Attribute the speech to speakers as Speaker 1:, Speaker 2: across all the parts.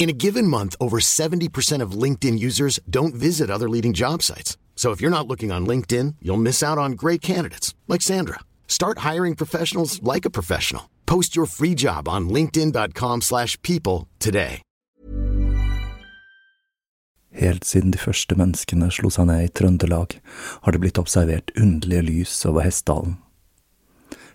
Speaker 1: In a given month, over 70% of LinkedIn users don't visit other leading job sites. So if you're not looking on LinkedIn, you'll miss out on great candidates like Sandra. Start hiring professionals like a professional. Post your free job on linkedin.com/people today.
Speaker 2: Helt siden de første menneskene slo seg ned i Trøndelag, har det blitt observert underlige lys over Hessdalen.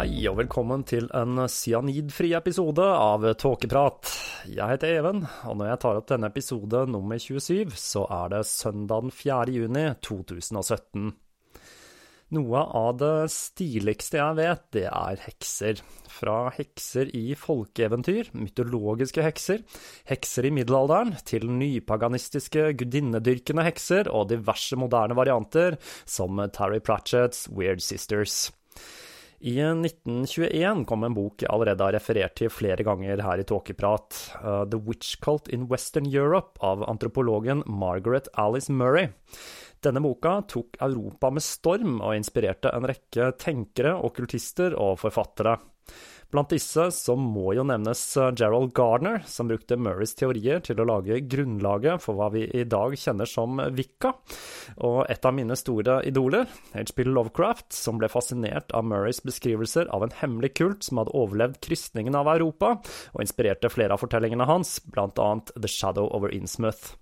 Speaker 3: Hei og velkommen til en cyanidfri episode av Tåkeprat. Jeg heter Even, og når jeg tar opp denne episode nummer 27, så er det søndagen 4. juni 2017. Noe av det stiligste jeg vet, det er hekser. Fra hekser i folkeeventyr, mytologiske hekser, hekser i middelalderen, til nypaganistiske gudinnedyrkende hekser og diverse moderne varianter, som Terry Pratchett's Weird Sisters. I 1921 kom en bok jeg allerede har referert til flere ganger her i Tåkeprat, uh, The Witch Cult in Western Europe av antropologen Margaret Alice Murray. Denne boka tok Europa med storm og inspirerte en rekke tenkere, okkultister og forfattere. Blant disse så må jo nevnes Gerald Gardner, som brukte Murrays teorier til å lage grunnlaget for hva vi i dag kjenner som Wicca. Og et av mine store idoler, H.P. Lovecraft, som ble fascinert av Murrays beskrivelser av en hemmelig kult som hadde overlevd kristningen av Europa, og inspirerte flere av fortellingene hans, blant annet The Shadow over Innsmouth.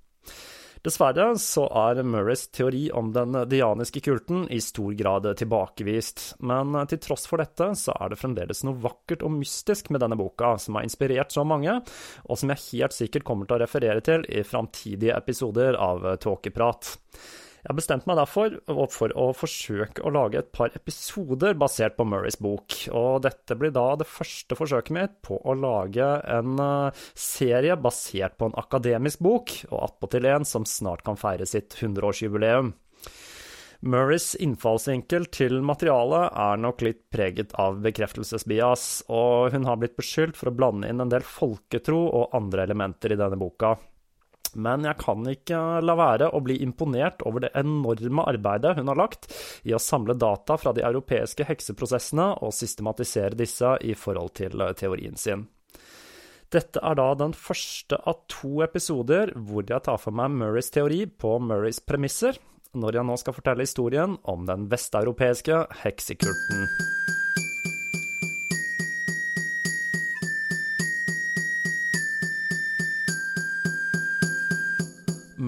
Speaker 3: Dessverre så er Murrays teori om den dianiske kulten i stor grad tilbakevist, men til tross for dette så er det fremdeles noe vakkert og mystisk med denne boka, som har inspirert så mange, og som jeg helt sikkert kommer til å referere til i framtidige episoder av Tåkeprat. Jeg har bestemt meg derfor for å forsøke å lage et par episoder basert på Murrays bok, og dette blir da det første forsøket mitt på å lage en serie basert på en akademisk bok, og attpåtil en som snart kan feire sitt 100-årsjubileum. Murrays innfallsvinkel til materialet er nok litt preget av bekreftelsesbias, og hun har blitt beskyldt for å blande inn en del folketro og andre elementer i denne boka. Men jeg kan ikke la være å bli imponert over det enorme arbeidet hun har lagt i å samle data fra de europeiske hekseprosessene og systematisere disse i forhold til teorien sin. Dette er da den første av to episoder hvor jeg tar for meg Murrays teori på Murrays premisser, når jeg nå skal fortelle historien om den vesteuropeiske heksekulten.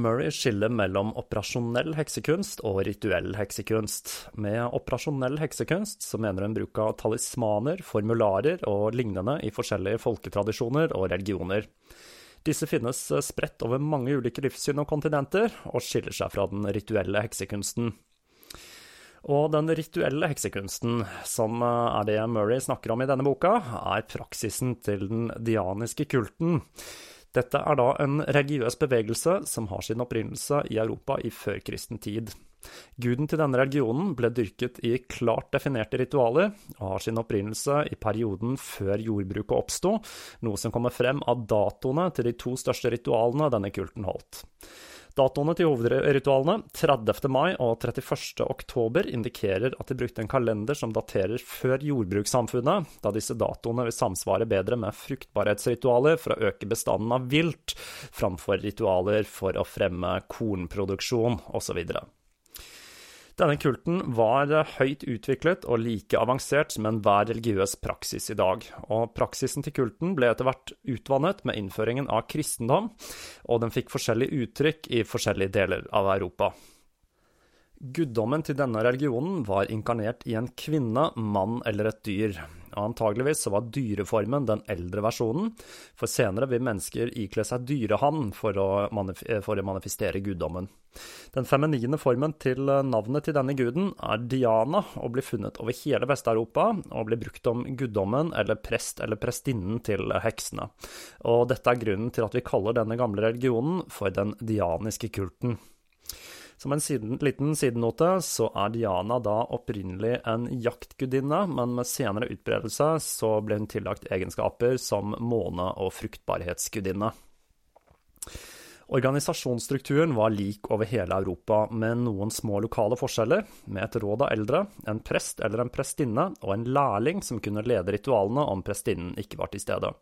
Speaker 3: Murray skiller mellom operasjonell heksekunst og rituell heksekunst. Med operasjonell heksekunst så mener hun bruk av talismaner, formularer og lignende i forskjellige folketradisjoner og religioner. Disse finnes spredt over mange ulike livssyn og kontinenter, og skiller seg fra den rituelle heksekunsten. Og den rituelle heksekunsten, som er det Murray snakker om i denne boka, er praksisen til den dianiske kulten. Dette er da en religiøs bevegelse som har sin opprinnelse i Europa i førkristen tid. Guden til denne religionen ble dyrket i klart definerte ritualer, og har sin opprinnelse i perioden før jordbruket oppsto, noe som kommer frem av datoene til de to største ritualene denne kulten holdt. Datoene til hovedritualene, 30. mai og 31. oktober, indikerer at de brukte en kalender som daterer før jordbrukssamfunnet, da disse datoene vil samsvare bedre med fruktbarhetsritualer for å øke bestanden av vilt, framfor ritualer for å fremme kornproduksjon osv. Denne kulten var høyt utviklet og like avansert som enhver religiøs praksis i dag, og praksisen til kulten ble etter hvert utvannet med innføringen av kristendom, og den fikk forskjellige uttrykk i forskjellige deler av Europa. Guddommen til denne religionen var inkarnert i en kvinne, mann eller et dyr, og antageligvis så var dyreformen den eldre versjonen, for senere vil mennesker ikle seg dyrehann for for å manifestere guddommen. Den feminine formen til navnet til denne guden er Diana, og blir funnet over hele Vest-Europa, og blir brukt om guddommen eller prest eller prestinnen til heksene. Og dette er grunnen til at vi kaller denne gamle religionen for den dianiske kulten. Som en siden, liten sidenote så er Diana da opprinnelig en jaktgudinne, men med senere utbredelse så ble hun tillagt egenskaper som måne- og fruktbarhetsgudinne. Organisasjonsstrukturen var lik over hele Europa, med noen små lokale forskjeller, med et råd av eldre, en prest eller en prestinne og en lærling som kunne lede ritualene om prestinnen ikke var til stede.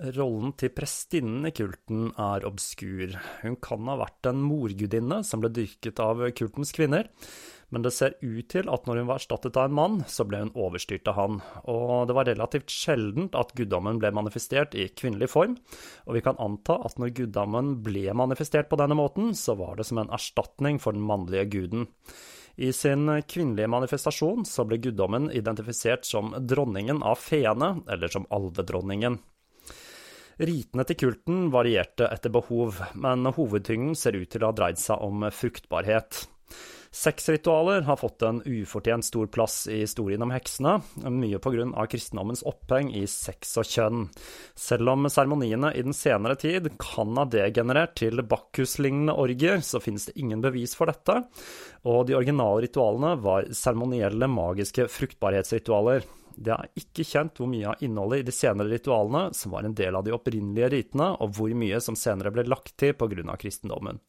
Speaker 3: Rollen til prestinnen i kulten er obskur. Hun kan ha vært en morgudinne som ble dyrket av kultens kvinner, men det ser ut til at når hun var erstattet av en mann, så ble hun overstyrt av han, og det var relativt sjeldent at guddommen ble manifestert i kvinnelig form, og vi kan anta at når guddommen ble manifestert på denne måten, så var det som en erstatning for den mannlige guden. I sin kvinnelige manifestasjon så ble guddommen identifisert som dronningen av feene, eller som alvedronningen. Ritene til kulten varierte etter behov, men hovedtyngden ser ut til å ha dreid seg om fruktbarhet. Sexritualer har fått en ufortjent stor plass i historien om heksene, mye av kristendommens oppheng i sex og kjønn. Selv om seremoniene i den senere tid kan ha degenerert til Bakkus-lignende orgier, så finnes det ingen bevis for dette, og de originale ritualene var seremonielle, magiske fruktbarhetsritualer. Det er ikke kjent hvor mye av innholdet i de senere ritualene som var en del av de opprinnelige ritene, og hvor mye som senere ble lagt til pga. kristendommen.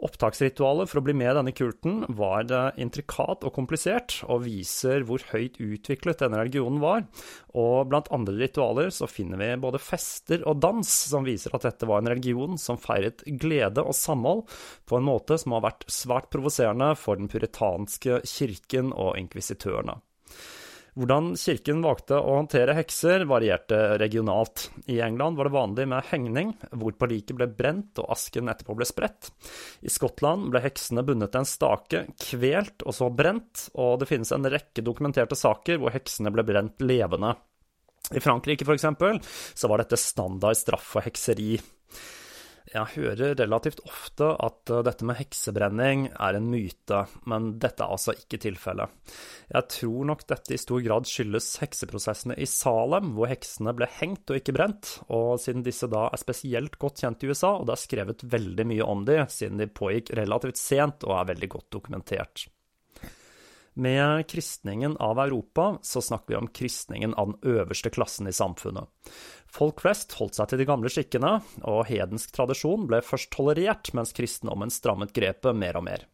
Speaker 3: Opptaksritualet for å bli med i denne kulten var intrikat og komplisert, og viser hvor høyt utviklet denne religionen var. Og blant andre ritualer så finner vi både fester og dans, som viser at dette var en religion som feiret glede og samhold på en måte som har vært svært provoserende for den puritanske kirken og inkvisitørene. Hvordan kirken valgte å håndtere hekser, varierte regionalt. I England var det vanlig med hengning, hvorpå liket ble brent og asken etterpå ble spredt. I Skottland ble heksene bundet til en stake, kvelt og så brent, og det finnes en rekke dokumenterte saker hvor heksene ble brent levende. I Frankrike, eksempel, så var dette standard straff for hekseri. Jeg hører relativt ofte at eh, dette med heksebrenning er en myte, men dette er altså ikke tilfellet. Jeg tror nok dette i stor grad skyldes hekseprosessene i Salem, hvor heksene ble hengt og ikke brent, og siden disse da er spesielt godt kjent i USA, og det er skrevet veldig mye om de, siden de pågikk relativt sent og er veldig godt dokumentert. Med kristningen av Europa så snakker vi om kristningen av den øverste klassen i samfunnet. Folk flest holdt seg til de gamle skikkene, og hedensk tradisjon ble først tolerert, mens kristendommen strammet grepet mer og mer.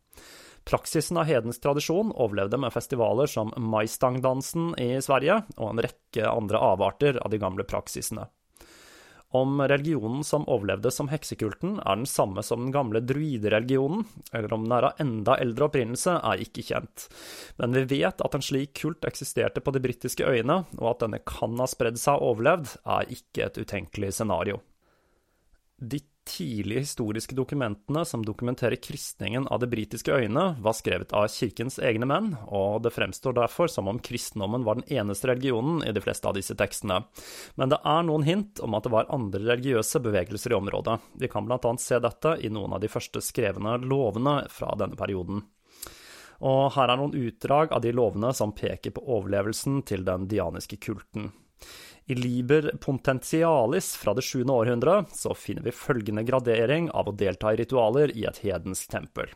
Speaker 3: Praksisen av hedensk tradisjon overlevde med festivaler som Maistangdansen i Sverige og en rekke andre avarter av de gamle praksisene. Om religionen som overlevde som heksekulten, er den samme som den gamle druidereligionen, eller om den er av enda eldre opprinnelse, er ikke kjent. Men vi vet at en slik kult eksisterte på de britiske øyene, og at denne kan ha spredd seg og overlevd, er ikke et utenkelig scenario. De tidlige historiske dokumentene som dokumenterer kristningen av de britiske øyene, var skrevet av kirkens egne menn, og det fremstår derfor som om kristendommen var den eneste religionen i de fleste av disse tekstene. Men det er noen hint om at det var andre religiøse bevegelser i området. Vi kan blant annet se dette i noen av de første skrevne lovene fra denne perioden. Og her er noen utdrag av de lovene som peker på overlevelsen til den dianiske kulten. I Liber Pontentialis fra det 7. århundret så finner vi følgende gradering av å delta i ritualer i et hedensk tempel.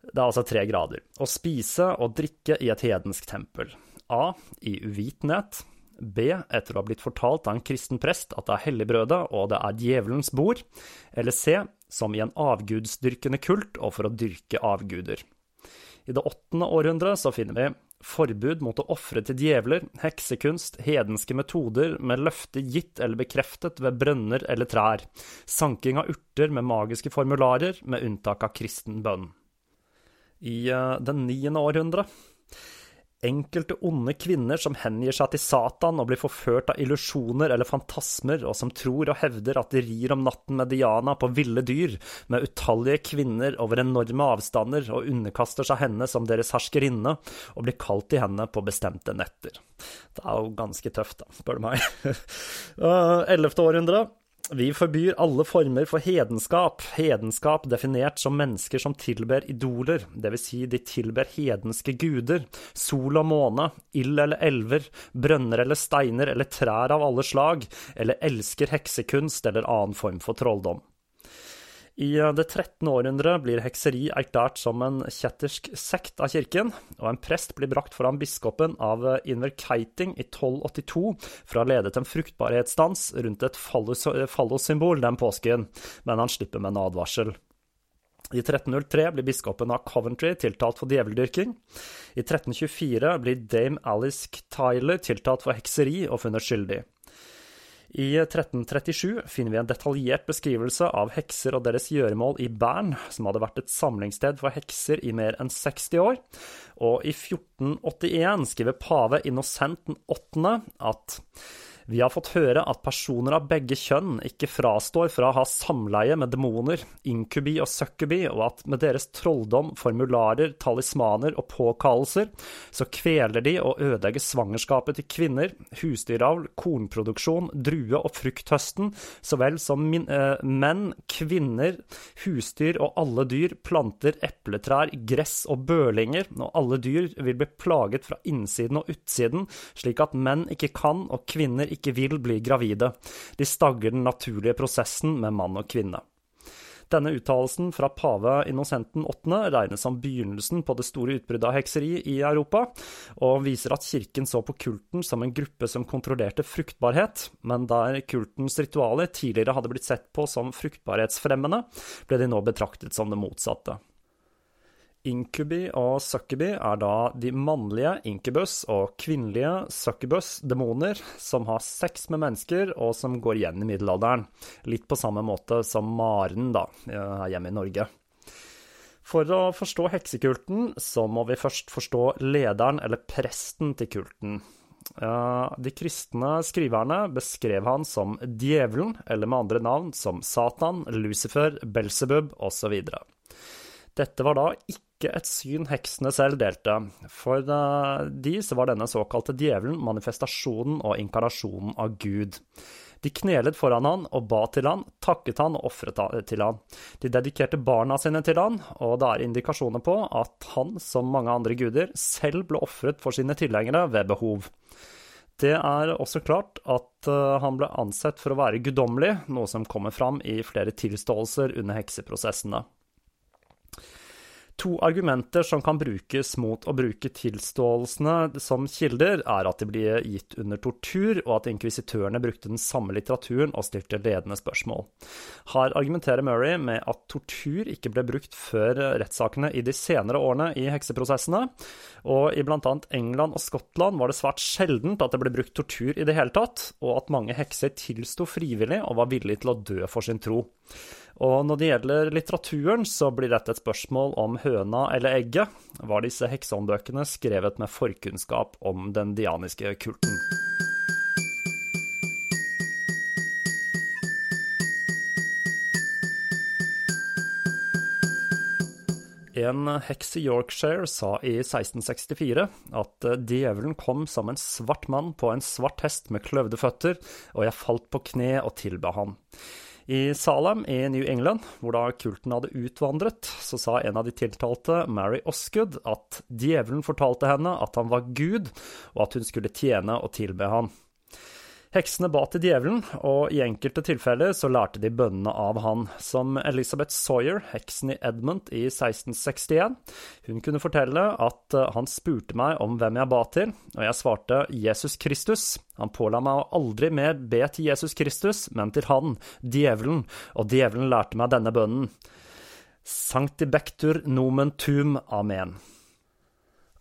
Speaker 3: Det er altså tre grader. Å spise og drikke i et hedensk tempel. A. I uvitenhet. B. Etter å ha blitt fortalt av en kristen prest at det er helligbrødet og det er djevelens bord. Eller C. Som i en avgudsdyrkende kult og for å dyrke avguder. I det åttende århundret så finner vi forbud mot å ofre til djevler, heksekunst, hedenske metoder med løfte gitt eller bekreftet ved brønner eller trær, sanking av urter med magiske formularer, med unntak av kristen bønn. I uh, den niende århundre Enkelte onde kvinner som hengir seg til Satan og blir forført av illusjoner eller fantasmer, og som tror og hevder at de rir om natten med Diana på ville dyr, med utallige kvinner over enorme avstander, og underkaster seg henne som deres herskerinne, og blir kalt til henne på bestemte netter. Det er jo ganske tøft, da, spør du meg. Eh, ellevte århundre. Vi forbyr alle former for hedenskap, hedenskap definert som mennesker som tilber idoler, dvs. Si de tilber hedenske guder, sol og måne, ild eller elver, brønner eller steiner eller trær av alle slag, eller elsker heksekunst eller annen form for trolldom. I det 13. århundre blir hekseri erklært som en kjettersk sekt av kirken, og en prest blir brakt foran biskopen av Inverkeiting i 1282 for å ha ledet en fruktbarhetsdans rundt et fallossymbol den påsken, men han slipper med en advarsel. I 1303 blir biskopen av Coventry tiltalt for djeveldyrking. I 1324 blir dame Alice Tyler tiltalt for hekseri og funnet skyldig. I 1337 finner vi en detaljert beskrivelse av hekser og deres gjøremål i Bern, som hadde vært et samlingssted for hekser i mer enn 60 år. Og i 1481 skriver pave Innocent 8. at vi har fått høre at personer av begge kjønn ikke frastår fra å ha samleie med demoner, inkubi og succubi, og at med deres trolldom, formularer, talismaner og påkallelser, så kveler de og ødelegger svangerskapet til kvinner, husdyravl, kornproduksjon, drue- og frukthøsten, så vel som min, eh, menn, kvinner, husdyr og alle dyr, planter, epletrær, gress og bølinger, og alle dyr vil bli plaget fra innsiden og utsiden, slik at menn ikke kan og kvinner ikke ikke vil bli gravide. De stagger den naturlige prosessen med mann og kvinne. Denne uttalelsen fra pave Innocenten 8. regnes som begynnelsen på det store utbruddet av hekseri i Europa, og viser at kirken så på kulten som en gruppe som kontrollerte fruktbarhet, men der kultens ritualer tidligere hadde blitt sett på som fruktbarhetsfremmende, ble de nå betraktet som det motsatte. Inkubi og succubi er da de mannlige inkubus og kvinnelige succubus, demoner, som har sex med mennesker og som går igjen i middelalderen. Litt på samme måte som Maren da, her hjemme i Norge. For å forstå heksekulten, så må vi først forstå lederen eller presten til kulten. De kristne skriverne beskrev han som djevelen, eller med andre navn som Satan, Lucifer, Belsebub osv. Dette var da ikke ikke et syn heksene selv delte. For de så var denne såkalte djevelen manifestasjonen og inkarnasjonen av Gud. De knelet foran han og ba til han, takket han og ofret til han. De dedikerte barna sine til han, og det er indikasjoner på at han, som mange andre guder, selv ble ofret for sine tilhengere ved behov. Det er også klart at eh, han ble ansett for å være guddommelig, noe som kommer fram i flere tilståelser under hekseprosessene. To argumenter som kan brukes mot å bruke tilståelsene som kilder, er at de blir gitt under tortur, og at inkvisitørene brukte den samme litteraturen og stilte ledende spørsmål. Her argumenterer Murray med at tortur ikke ble brukt før rettssakene i de senere årene i hekseprosessene, og i bl.a. England og Skottland var det svært sjeldent at det ble brukt tortur i det hele tatt, og at mange hekser tilsto frivillig og var villige til å dø for sin tro. Og når det gjelder litteraturen, så blir dette et spørsmål om høna eller egget. Var disse heksehåndbøkene skrevet med forkunnskap om den dianiske kulten? En heks i Yorkshire sa i 1664 at djevelen kom som en svart mann på en svart hest med kløvde føtter, og jeg falt på kne og tilba han. I Salem i New England, hvor da kulten hadde utvandret, så sa en av de tiltalte, Mary Osgood, at djevelen fortalte henne at han var Gud, og at hun skulle tjene og tilbe han. Heksene ba til djevelen, og i enkelte tilfeller så lærte de bønnene av han, som Elizabeth Sawyer, heksen i Edmund i 1661. Hun kunne fortelle at eh, han spurte meg om hvem jeg ba til, og jeg svarte Jesus Kristus. Han påla meg å aldri mer be til Jesus Kristus, men til han, djevelen, og djevelen lærte meg denne bønnen. Sancti bectur nomen tum amen.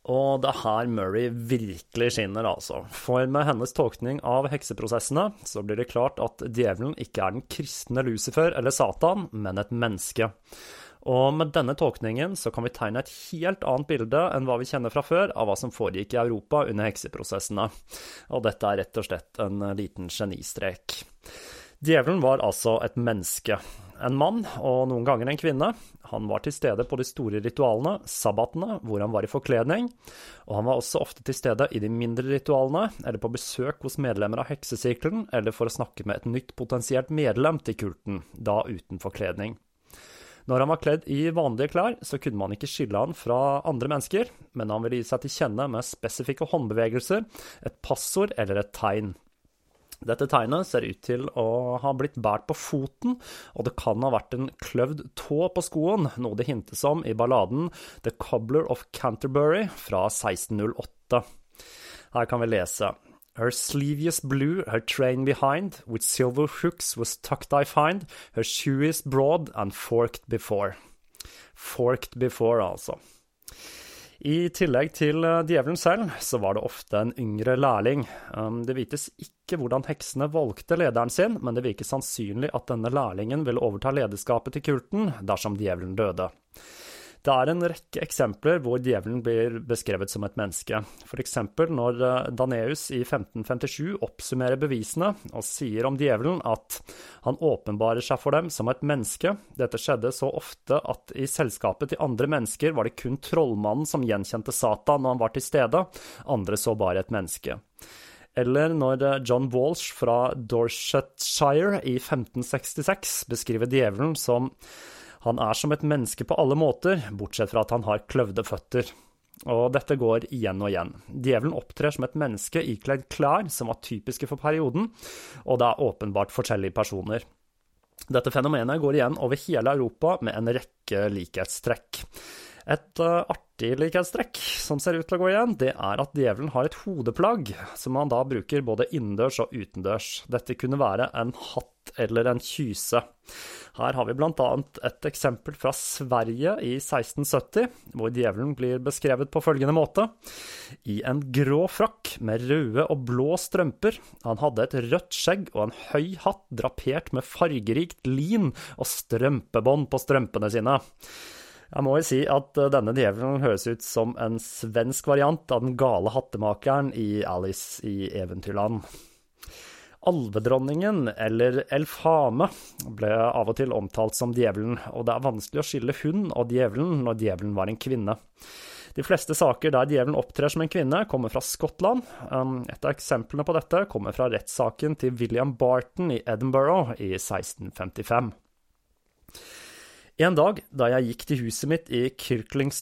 Speaker 3: Og det er her Murray virkelig skinner, altså. For med hennes tolkning av hekseprosessene, så blir det klart at djevelen ikke er den kristne Lucifer eller Satan, men et menneske. Og med denne tolkningen så kan vi tegne et helt annet bilde enn hva vi kjenner fra før av hva som foregikk i Europa under hekseprosessene. Og dette er rett og slett en liten genistrek. Djevelen var altså et menneske, en mann, og noen ganger en kvinne. Han var til stede på de store ritualene, sabbatene, hvor han var i forkledning, og han var også ofte til stede i de mindre ritualene, eller på besøk hos medlemmer av heksesirkelen, eller for å snakke med et nytt potensielt medlem til kulten, da uten forkledning. Når han var kledd i vanlige klær, så kunne man ikke skille han fra andre mennesker, men han ville gi seg til kjenne med spesifikke håndbevegelser, et passord eller et tegn. Dette tegnet ser ut til å ha blitt båret på foten, og det kan ha vært en kløvd tå på skoen, noe det hintes om i balladen The Cobbler of Canterbury fra 1608. Her kan vi lese Her sleeviest blue, her train behind, with silver hooks was tucked I find, her shoe is broad and forked before. Forked before, altså. I tillegg til eh, djevelen selv, så var det ofte en yngre lærling. Um, det vites ikke hvordan heksene valgte lederen sin, men det virker sannsynlig at denne lærlingen ville overta lederskapet til kulten dersom djevelen døde. Det er en rekke eksempler hvor djevelen blir beskrevet som et menneske. F.eks. når eh, Daneus i 1557 oppsummerer bevisene og sier om djevelen at han åpenbarer seg for dem som et menneske. Dette skjedde så ofte at i selskapet til andre mennesker var det kun trollmannen som gjenkjente Satan når han var til stede, andre så bare et menneske. Eller når eh, John Walsh fra Dorsetshire i 1566 beskriver djevelen som han er som et menneske på alle måter, bortsett fra at han har kløvde føtter. Og dette går igjen og igjen. Djevelen opptrer som et menneske ikledd klær som var typiske for perioden, og det er åpenbart forskjellige personer. Dette fenomenet går igjen over hele Europa med en rekke likhetstrekk. Et uh, artig likhetstrekk som ser ut til å gå igjen, det er at djevelen har et hodeplagg som han da bruker både innendørs og utendørs. Dette kunne være en hatt eller en kyse. Her har vi bl.a. et eksempel fra Sverige i 1670, hvor djevelen blir beskrevet på følgende måte. I en grå frakk med røde og blå strømper. Han hadde et rødt skjegg og en høy hatt drapert med fargerikt lin og strømpebånd på strømpene sine. Jeg må jo si at eh, denne djevelen høres ut som en svensk variant av den gale hattemakeren i Alice i Eventyrland. Alvedronningen, eller Elfame, ble av og til omtalt som djevelen, og det er vanskelig å skille hun og djevelen når djevelen var en kvinne. De fleste saker der djevelen opptrer som en kvinne, kommer fra Skottland. Um, et av eksemplene på dette kommer fra rettssaken til William Barton i Edinburgh i 1655. En dag da jeg gikk til huset mitt i Kirklings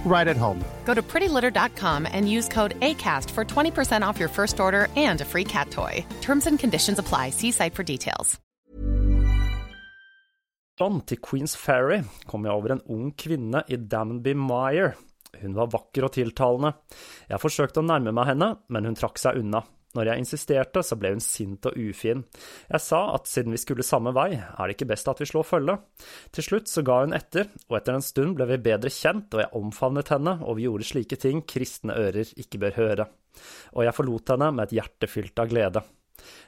Speaker 4: right at home.
Speaker 5: Go to prettylitter.com and use code ACAST for 20% off your first order and a free cat toy. Terms and conditions apply. See site for details.
Speaker 3: Til Queens Ferry kom jeg over en ung kvinne i Danby Mire. Hun var vakker og tiltalende. Jeg forsøkte å nærme meg henne, men hun trakk seg unna. Når jeg insisterte, så ble hun sint og ufin. Jeg sa at siden vi skulle samme vei, er det ikke best at vi slår følge. Til slutt så ga hun etter, og etter en stund ble vi bedre kjent, og jeg omfavnet henne, og vi gjorde slike ting kristne ører ikke bør høre. Og jeg forlot henne med et hjerte fylt av glede.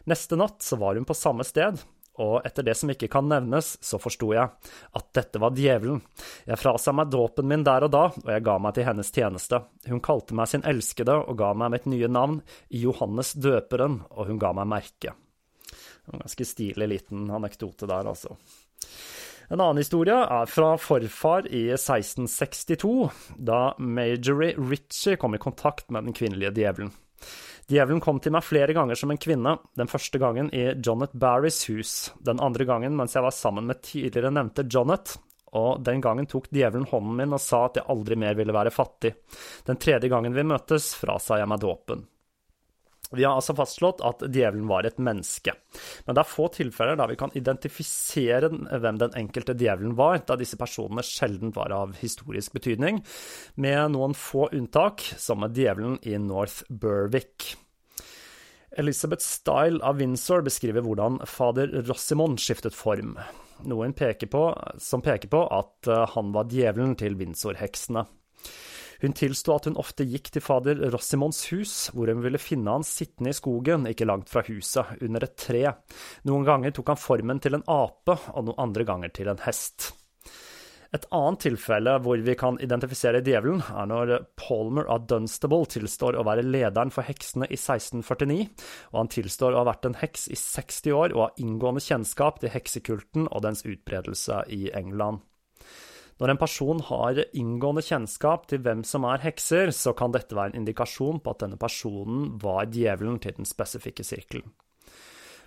Speaker 3: Neste natt så var hun på samme sted, og etter det som ikke kan nevnes, så forsto jeg at dette var djevelen. Jeg frasa meg dåpen min der og da, og jeg ga meg til hennes tjeneste. Hun kalte meg sin elskede og ga meg mitt nye navn, Johannes døperen, og hun ga meg merke. En ganske stilig liten anekdote der, altså. En annen historie er fra forfar i 1662, da Majorie Ritchie kom i kontakt med den kvinnelige djevelen. Djevelen kom til meg flere ganger som en kvinne, den første gangen i Jonet Barrys hus, den andre gangen mens jeg var sammen med tidligere nevnte Jonet, og den gangen tok djevelen hånden min og sa at jeg aldri mer ville være fattig. Den tredje gangen vi møtes, frasa jeg meg dåpen. Vi har altså fastslått at djevelen var et menneske, men det er få tilfeller der vi kan identifisere hvem den enkelte djevelen var, da disse personene sjelden var av historisk betydning, med noen få unntak, som med djevelen i North Berwick. Elizabeth Style av Windsor beskriver hvordan fader Rossimon skiftet form, noe peker på, som peker på at eh, han var djevelen til Windsor-heksene. Hun tilsto at hun ofte gikk til fader Rossimons hus, hvor hun ville finne han sittende i skogen ikke langt fra huset, under et tre. Noen ganger tok han formen til en ape, og noen andre ganger til en hest. Et annet tilfelle hvor vi kan identifisere djevelen, er når Palmer av Dunstable tilstår å være lederen for heksene i 1649, og han tilstår å ha vært en heks i 60 år og ha inngående kjennskap til heksekulten og dens utbredelse i England. Når en person har inngående kjennskap til hvem som er hekser, så kan dette være en indikasjon på at denne personen var djevelen til den spesifikke sirkelen.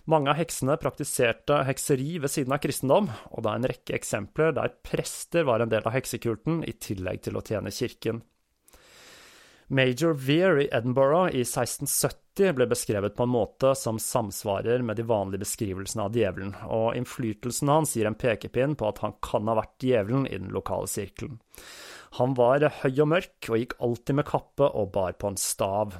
Speaker 3: Mange av heksene praktiserte hekseri ved siden av kristendom, og det er en rekke eksempler der prester var en del av heksekulten, i tillegg til å tjene kirken. Major Veer i Edinburgh i 1670 ble beskrevet på en måte som samsvarer med de vanlige beskrivelsene av djevelen, og innflytelsen hans gir en pekepinn på at han kan ha vært djevelen i den lokale sirkelen. Han var høy og mørk og gikk alltid med kappe og bar på en stav.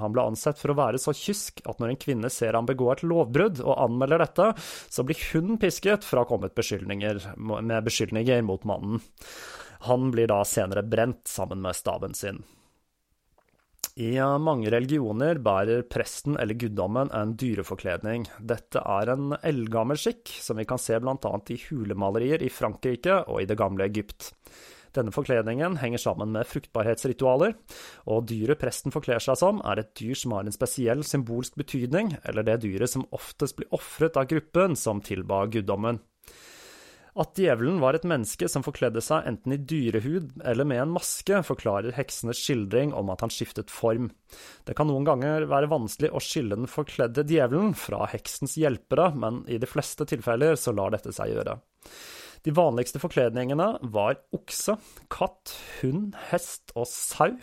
Speaker 3: Han ble ansett for å være så kysk at når en kvinne ser han begå et lovbrudd og anmelder dette, så blir hun pisket for å ha kommet med beskyldninger mot mannen. Han blir da senere brent sammen med staven sin. I mange religioner bærer presten eller guddommen en dyreforkledning. Dette er en eldgammel skikk, som vi kan se bl.a. i hulemalerier i Frankrike og i det gamle Egypt. Denne forkledningen henger sammen med fruktbarhetsritualer, og dyret presten forkler seg som, er et dyr som har en spesiell symbolsk betydning, eller det dyret som oftest blir ofret av gruppen som tilba guddommen. At djevelen var et menneske som forkledde seg enten i dyrehud eller med en maske, forklarer heksenes skildring om at han skiftet form. Det kan noen ganger være vanskelig å skille den forkledde djevelen fra heksens hjelpere, men i de fleste tilfeller så lar dette seg gjøre. De vanligste forkledningene var okse, katt, hund, hest og sau.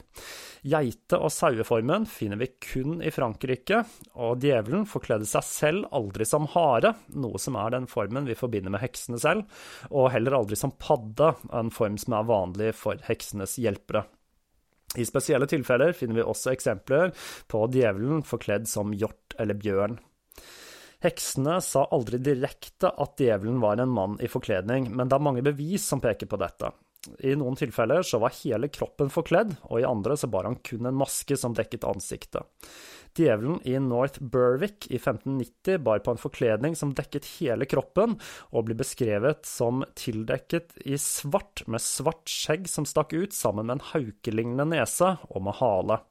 Speaker 3: Geite- og saueformen finner vi kun i Frankrike, og djevelen forkledde seg selv aldri som hare, noe som er den formen vi forbinder med heksene selv, og heller aldri som padde, en form som er vanlig for heksenes hjelpere. I spesielle tilfeller finner vi også eksempler på djevelen forkledd som hjort eller bjørn. Heksene sa aldri direkte at djevelen var en mann i forkledning, men det er mange bevis som peker på dette. I noen tilfeller så var hele kroppen forkledd, og i andre så bar han kun en maske som dekket ansiktet. Djevelen i North Berwick i 1590 bar på en forkledning som dekket hele kroppen, og blir beskrevet som tildekket i svart, med svart skjegg som stakk ut sammen med en haukelignende nese og med hale.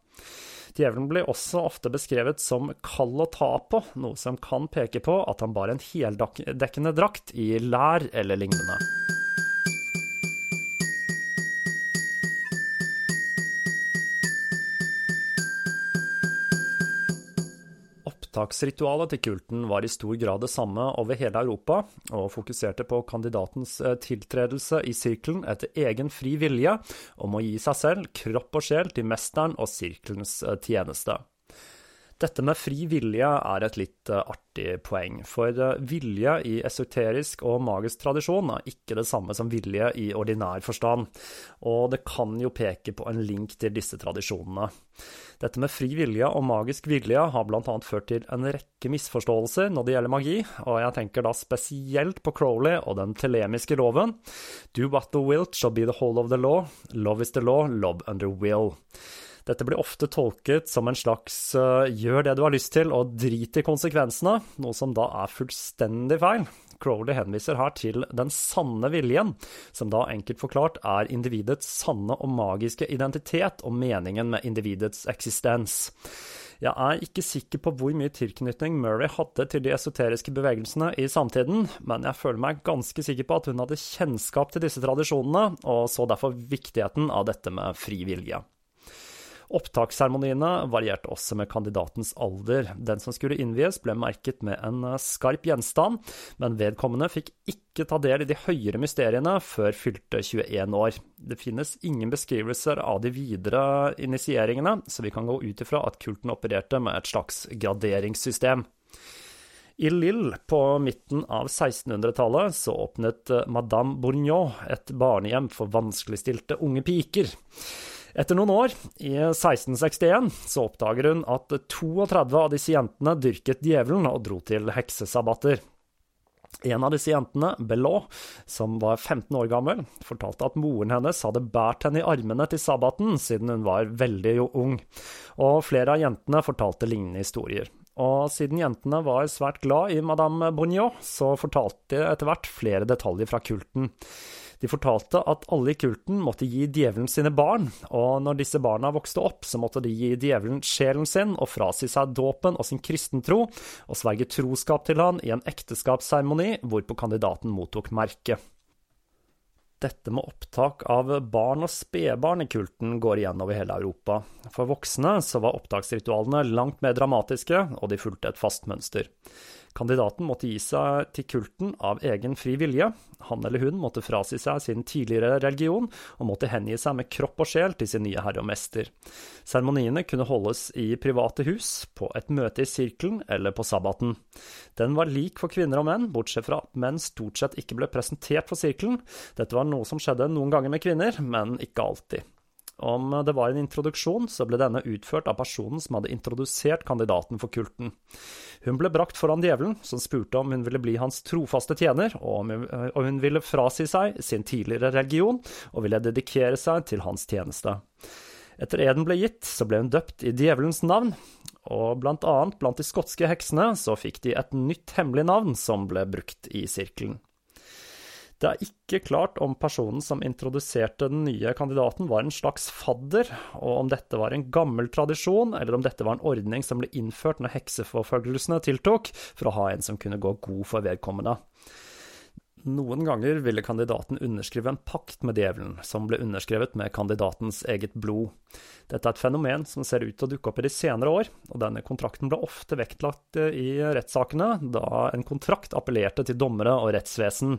Speaker 3: Djevelen blir også ofte beskrevet som kald å ta på, noe som kan peke på at han bar en heldekkende drakt i lær eller lignende. Opptaksritualet til kulten var i stor grad det samme over hele Europa, og fokuserte på kandidatens eh, tiltredelse i sirkelen etter egen fri vilje om å gi seg selv, kropp og sjel, til mesteren og sirkelens eh, tjeneste. Dette med fri vilje er et litt uh, artig poeng, for uh, vilje i esoterisk og magisk tradisjon er ikke det samme som vilje i ordinær forstand, og det kan jo peke på en link til disse tradisjonene. Dette med fri vilje og magisk vilje har bl.a. ført til en rekke misforståelser når det gjelder magi, og jeg tenker da spesielt på Crowley og den telemiske loven. Do what the will shall be the whole of the law. Love is the law, love under will. Dette blir ofte tolket som en slags uh, gjør det du har lyst til og drit i konsekvensene, noe som da er fullstendig feil. Crowley henviser her til den sanne viljen, som da enkelt forklart er individets sanne og magiske identitet og meningen med individets eksistens. Jeg er ikke sikker på hvor mye tilknytning Murray hadde til de esoteriske bevegelsene i samtiden, men jeg føler meg ganske sikker på at hun hadde kjennskap til disse tradisjonene, og så derfor viktigheten av dette med fri vilje. Opptaksseremoniene varierte også med kandidatens alder. Den som skulle innvies, ble merket med en eh, skarp gjenstand, men vedkommende fikk ikke ta del i de høyere mysteriene før fylte 21 år. Det finnes ingen beskrivelser av de videre initieringene, så vi kan gå ut ifra at kulten opererte med et slags graderingssystem. I Lille på midten av 1600-tallet så åpnet eh, Madame Bourgnon et barnehjem for vanskeligstilte unge piker. Etter noen år, i 1661, så oppdager hun at 32 av disse jentene dyrket djevelen og dro til heksesabbater. En av disse jentene, Bellot, som var 15 år gammel, fortalte at moren hennes hadde båret henne i armene til sabbaten siden hun var veldig ung, og flere av jentene fortalte lignende historier. Og siden jentene var svært glad i Madame Bonniot, så fortalte de etter hvert flere detaljer fra kulten. De fortalte at alle i kulten måtte gi djevelen sine barn, og når disse barna vokste opp, så måtte de gi djevelen sjelen sin og frasi seg dåpen og sin kristentro, og sverge troskap til han i en ekteskapsseremoni hvorpå kandidaten mottok merket. Dette med opptak av barn og spedbarn i kulten går igjen over hele Europa. For voksne så var opptaksritualene langt mer dramatiske, og de fulgte et fast mønster. Kandidaten måtte gi seg til kulten av egen fri vilje. Han eller hun måtte frasi seg sin tidligere religion, og måtte hengi seg med kropp og sjel til sin nye herre og mester. Seremoniene kunne holdes i private hus, på et møte i sirkelen eller på sabbaten. Den var lik for kvinner og menn, bortsett fra at menn stort sett ikke ble presentert for sirkelen. Dette var noe som skjedde noen ganger med kvinner, men ikke alltid. Om det var en introduksjon, så ble denne utført av personen som hadde introdusert kandidaten for kulten. Hun ble brakt foran djevelen, som spurte om hun ville bli hans trofaste tjener, og om hun ville frasi seg sin tidligere religion og ville dedikere seg til hans tjeneste. Etter eden ble gitt, så ble hun døpt i djevelens navn, og blant annet blant de skotske heksene så fikk de et nytt hemmelig navn som ble brukt i sirkelen. Det er ikke klart om personen som introduserte den nye kandidaten var en slags fadder, og om dette var en gammel tradisjon, eller om dette var en ordning som ble innført når hekseforfølgelsene tiltok, for å ha en som kunne gå god for vedkommende. Noen ganger ville kandidaten underskrive en pakt med djevelen, som ble underskrevet med kandidatens eget blod. Dette er et fenomen som ser ut til å dukke opp i de senere år, og denne kontrakten ble ofte vektlagt i rettssakene, da en kontrakt appellerte til dommere og rettsvesen.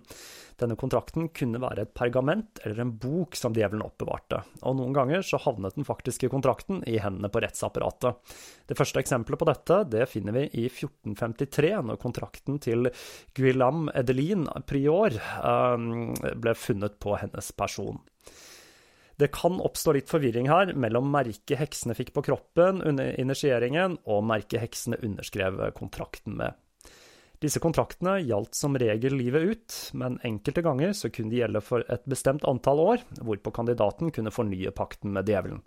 Speaker 3: Denne kontrakten kunne være et pergament eller en bok som djevelen oppbevarte, og noen ganger så havnet den faktiske kontrakten i hendene på rettsapparatet. Det første eksempelet på dette det finner vi i 1453, når kontrakten til Guillaume Edelin Prior um, ble funnet på hennes person. Det kan oppstå litt forvirring her mellom merket heksene fikk på kroppen under initieringen, og merket heksene underskrev kontrakten med. Disse kontraktene gjaldt som regel livet ut, men enkelte ganger så kunne de gjelde for et bestemt antall år, hvorpå kandidaten kunne fornye pakten med djevelen.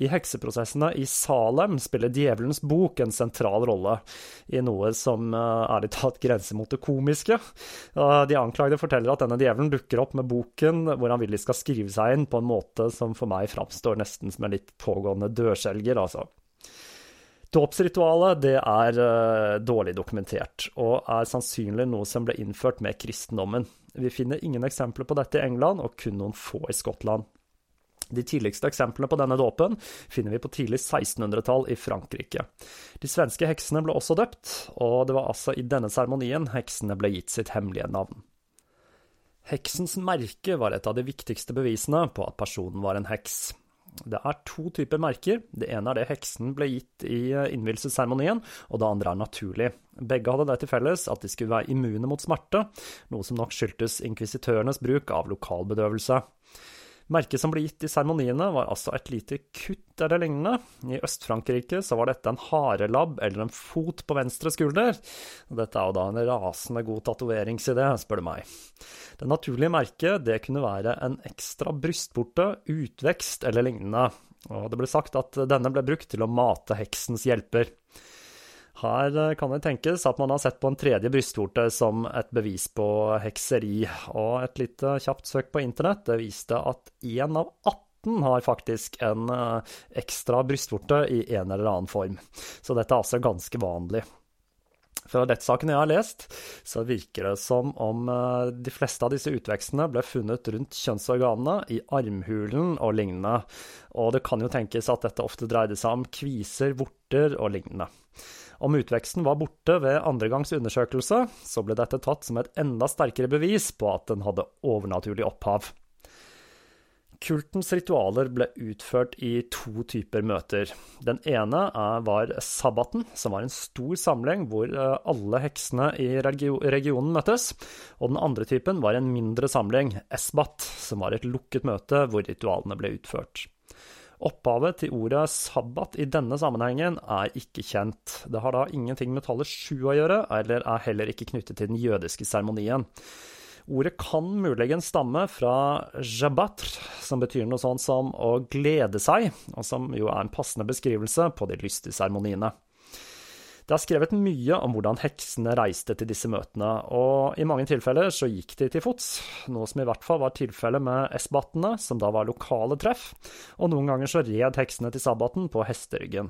Speaker 3: I hekseprosessene i Salem spiller Djevelens bok en sentral rolle, i noe som eh, ærlig talt grenser mot det komiske. De anklagde forteller at denne djevelen dukker opp med boken hvor han vil de skal skrive seg inn på en måte som for meg framstår nesten som en litt pågående dørselger, altså. Dåpsritualet det er uh, dårlig dokumentert, og er sannsynlig noe som ble innført med kristendommen. Vi finner ingen eksempler på dette i England, og kun noen få i Skottland. De tidligste eksemplene på denne dåpen finner vi på tidlig 1600-tall i Frankrike. De svenske heksene ble også døpt, og det var altså i denne seremonien heksene ble gitt sitt hemmelige navn. Heksens merke var et av de viktigste bevisene på at personen var en heks. Det er to typer merker. Det ene er det heksen ble gitt i innvielsesseremonien, og det andre er naturlig. Begge hadde det til felles at de skulle være immune mot smerte, noe som nok skyldtes inkvisitørenes bruk av lokalbedøvelse. Merket som ble gitt i seremoniene, var altså et lite kutt eller lignende. I Øst-Frankrike så var dette en harelabb eller en fot på venstre skulder. Dette er jo da en rasende god tatoveringsidé, spør du meg. Det naturlige merket det kunne være en ekstra brystvorte, utvekst eller lignende. Og det ble sagt at denne ble brukt til å mate heksens hjelper. Her eh, kan det tenkes at man har sett på en tredje brystvorte som et bevis på hekseri, og et lite kjapt søk på internett det viste at én av 18 har faktisk en eh, ekstra brystvorte i en eller annen form. Så dette er altså ganske vanlig. Fra rettssakene jeg har lest, så virker det som om eh, de fleste av disse utvekstene ble funnet rundt kjønnsorganene, i armhulen og lignende, og det kan jo tenkes at dette ofte dreide seg om kviser, vorter og lignende. Om utveksten var borte ved andre gangs undersøkelse, så ble dette tatt som et enda sterkere bevis på at den hadde overnaturlig opphav. Kultens ritualer ble utført i to typer møter. Den ene var sabbaten, som var en stor samling hvor eh, alle heksene i regionen møttes. Og den andre typen var en mindre samling, esbat, som var et lukket møte hvor ritualene ble utført. Opphavet til ordet sabbat i denne sammenhengen er ikke kjent. Det har da ingenting med tallet sju å gjøre, eller er heller ikke knyttet til den jødiske seremonien. Ordet kan muligens stamme fra jabatr, som betyr noe sånt som å glede seg, og som jo er en passende beskrivelse på de lystige seremoniene. Det er skrevet mye om hvordan heksene reiste til disse møtene, og i mange tilfeller så gikk de til fots, noe som i hvert fall var tilfellet med esbattene, som da var lokale treff, og noen ganger så red heksene til sabbaten på hesteryggen.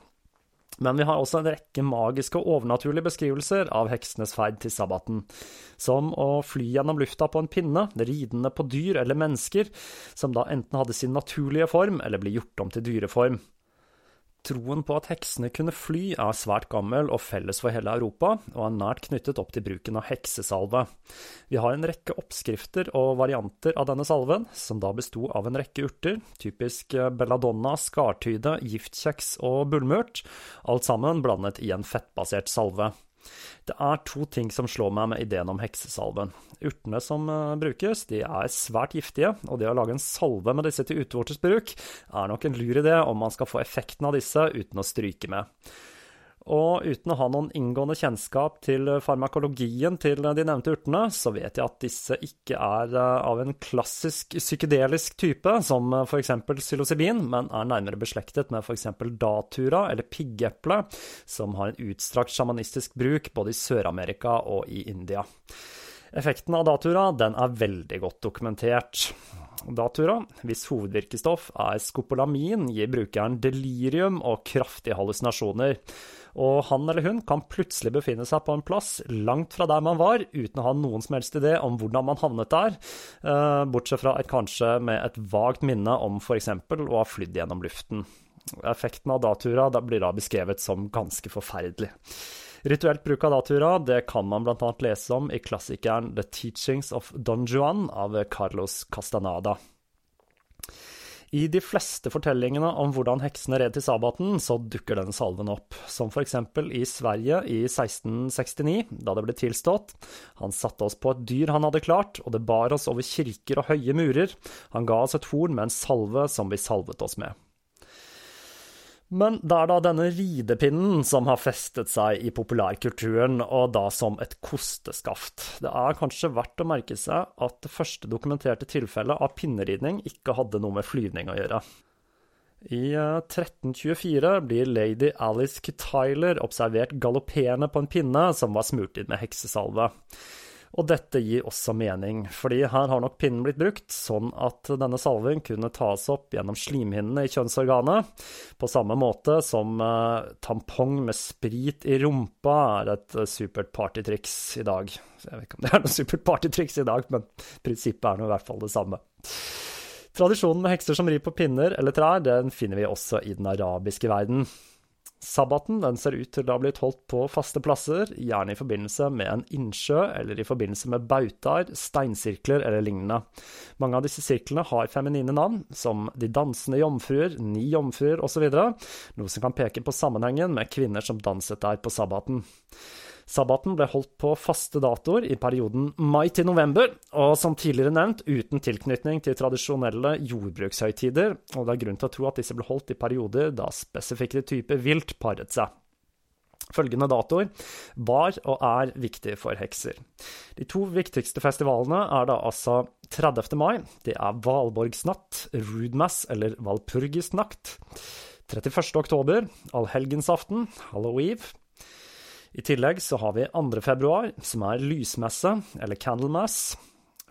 Speaker 3: Men vi har også en rekke magiske og overnaturlige beskrivelser av heksenes ferd til sabbaten, som å fly gjennom lufta på en pinne, ridende på dyr eller mennesker, som da enten hadde sin naturlige form eller ble gjort om til dyreform. Troen på at heksene kunne fly er svært gammel og felles for hele Europa, og er nært knyttet opp til bruken av heksesalve. Vi har en rekke oppskrifter og varianter av denne salven, som da besto av en rekke urter, typisk belladonna, skartyde, giftkjeks og bullmurt, alt sammen blandet i en fettbasert salve. Det er to ting som slår meg med ideen om heksesalven. Urtene som uh, brukes, de er svært giftige, og det å lage en salve med disse til utvortes bruk er nok en lur idé om man skal få effekten av disse uten å stryke med. Og uten å ha noen inngående kjennskap til farmakologien til de nevnte urtene, så vet jeg at disse ikke er eh, av en klassisk psykedelisk type, som eh, f.eks. psilocybin, men er nærmere beslektet med f.eks. datura eller piggeple, som har en utstrakt sjamanistisk bruk både i Sør-Amerika og i India. Effekten av datura den er veldig godt dokumentert. Datura, hvis hovedvirkestoff er skopolamin, gir brukeren delirium og kraftige hallusinasjoner og han eller hun kan plutselig befinne seg på en plass langt fra der man var, uten å ha noen som helst idé om hvordan man havnet der, eh, bortsett fra et kanskje med et vagt minne om f.eks. å ha flydd gjennom luften. Effekten av datura blir da beskrevet som ganske forferdelig. Rituelt bruk av datura det kan man bl.a. lese om i klassikeren The Teachings of Don Juan av Carlos Castanada. I de fleste fortellingene om hvordan heksene red til sabbaten, så dukker denne salven opp, som for eksempel i Sverige i 1669, da det ble tilstått. Han satte oss på et dyr han hadde klart, og det bar oss over kirker og høye murer. Han ga oss et horn med en salve som vi salvet oss med. Men det er da denne ridepinnen som har festet seg i populærkulturen, og da som et kosteskaft. Det er kanskje verdt å merke seg at det første dokumenterte tilfellet av pinneridning ikke hadde noe med flyvning å gjøre. I 1324 eh, blir lady Alice Tyler observert galopperende på en pinne som var smurt inn med heksesalve. Og dette gir også mening, fordi her har nok pinnen blitt brukt sånn at denne salven kunne tas opp gjennom slimhinnene i kjønnsorganet, på samme måte som uh, tampong med sprit i rumpa er et uh, supert partytriks i dag. Så jeg vet ikke om det er noe supert partytriks i dag, men prinsippet er nå i hvert fall det samme. Tradisjonen med hekser som rir på pinner eller trær, den finner vi også i den arabiske verden. Sabbaten den ser ut til å ha blitt holdt på faste plasser, gjerne i forbindelse med en innsjø eller i forbindelse med bautaer, steinsirkler eller lignende. Mange av disse sirklene har feminine navn, som De dansende jomfruer, Ni jomfruer osv., noe som kan peke på sammenhengen med kvinner som danset der på sabbaten. Sabbaten ble holdt på faste datoer i perioden mai til november, og som tidligere nevnt uten tilknytning til tradisjonelle jordbrukshøytider, og det er grunn til å tro at disse ble holdt i perioder da spesifikke typer vilt paret seg. Følgende datoer var og er viktige for hekser. De to viktigste festivalene er da altså 30. mai, det er Valborgsnatt, Rudmass eller Valpurgisnatt. 31. oktober, allhelgensaften, Halloween. I tillegg så har vi 2. februar, som er lysmesse, eller candlemass.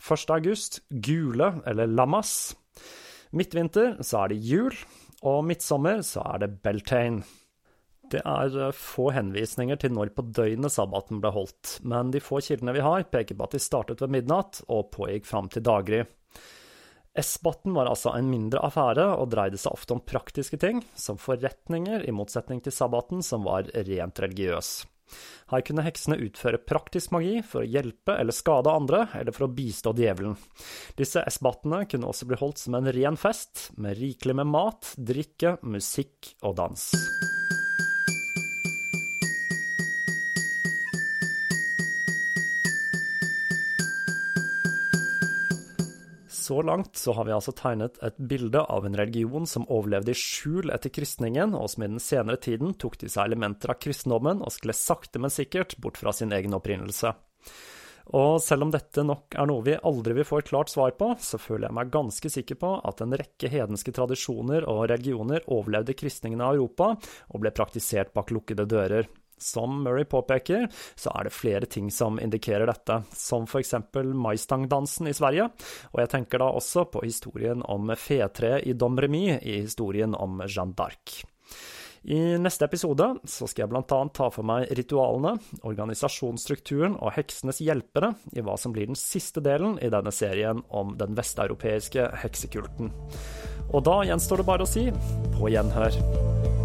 Speaker 3: 1. august, gule, eller lammas. Midtvinter så er det jul, og midtsommer så er det beltane. Det er eh, få henvisninger til når på døgnet sabbaten ble holdt, men de få kildene vi har, peker på at de startet ved midnatt og pågikk fram til daggry. Esbatten var altså en mindre affære og dreide seg ofte om praktiske ting, som forretninger, i motsetning til sabbaten, som var rent religiøs. Her kunne heksene utføre praktisk magi for å hjelpe eller skade andre, eller for å bistå djevelen. Disse esbattene kunne også bli holdt som en ren fest, med rikelig med mat, drikke, musikk og dans. Så langt så har vi altså tegnet et bilde av en religion som overlevde i skjul etter kristningen, og som i den senere tiden tok til seg elementer av kristendommen og skled sakte, men sikkert bort fra sin egen opprinnelse. Og selv om dette nok er noe vi aldri vil få et klart svar på, så føler jeg meg ganske sikker på at en rekke hedenske tradisjoner og religioner overlevde kristningen av Europa og ble praktisert bak lukkede dører, som Murray påpeker, så er det flere ting som indikerer dette, som for eksempel maistangdansen i Sverige, og jeg tenker da også på historien om fetreet i Dom Remy i historien om Jeanne d'Arc. I neste episode så skal jeg blant annet ta for meg ritualene, organisasjonsstrukturen og heksenes hjelpere i hva som blir den siste delen i denne serien om den vesteuropeiske heksekulten. Og da gjenstår det bare å si på gjenhør.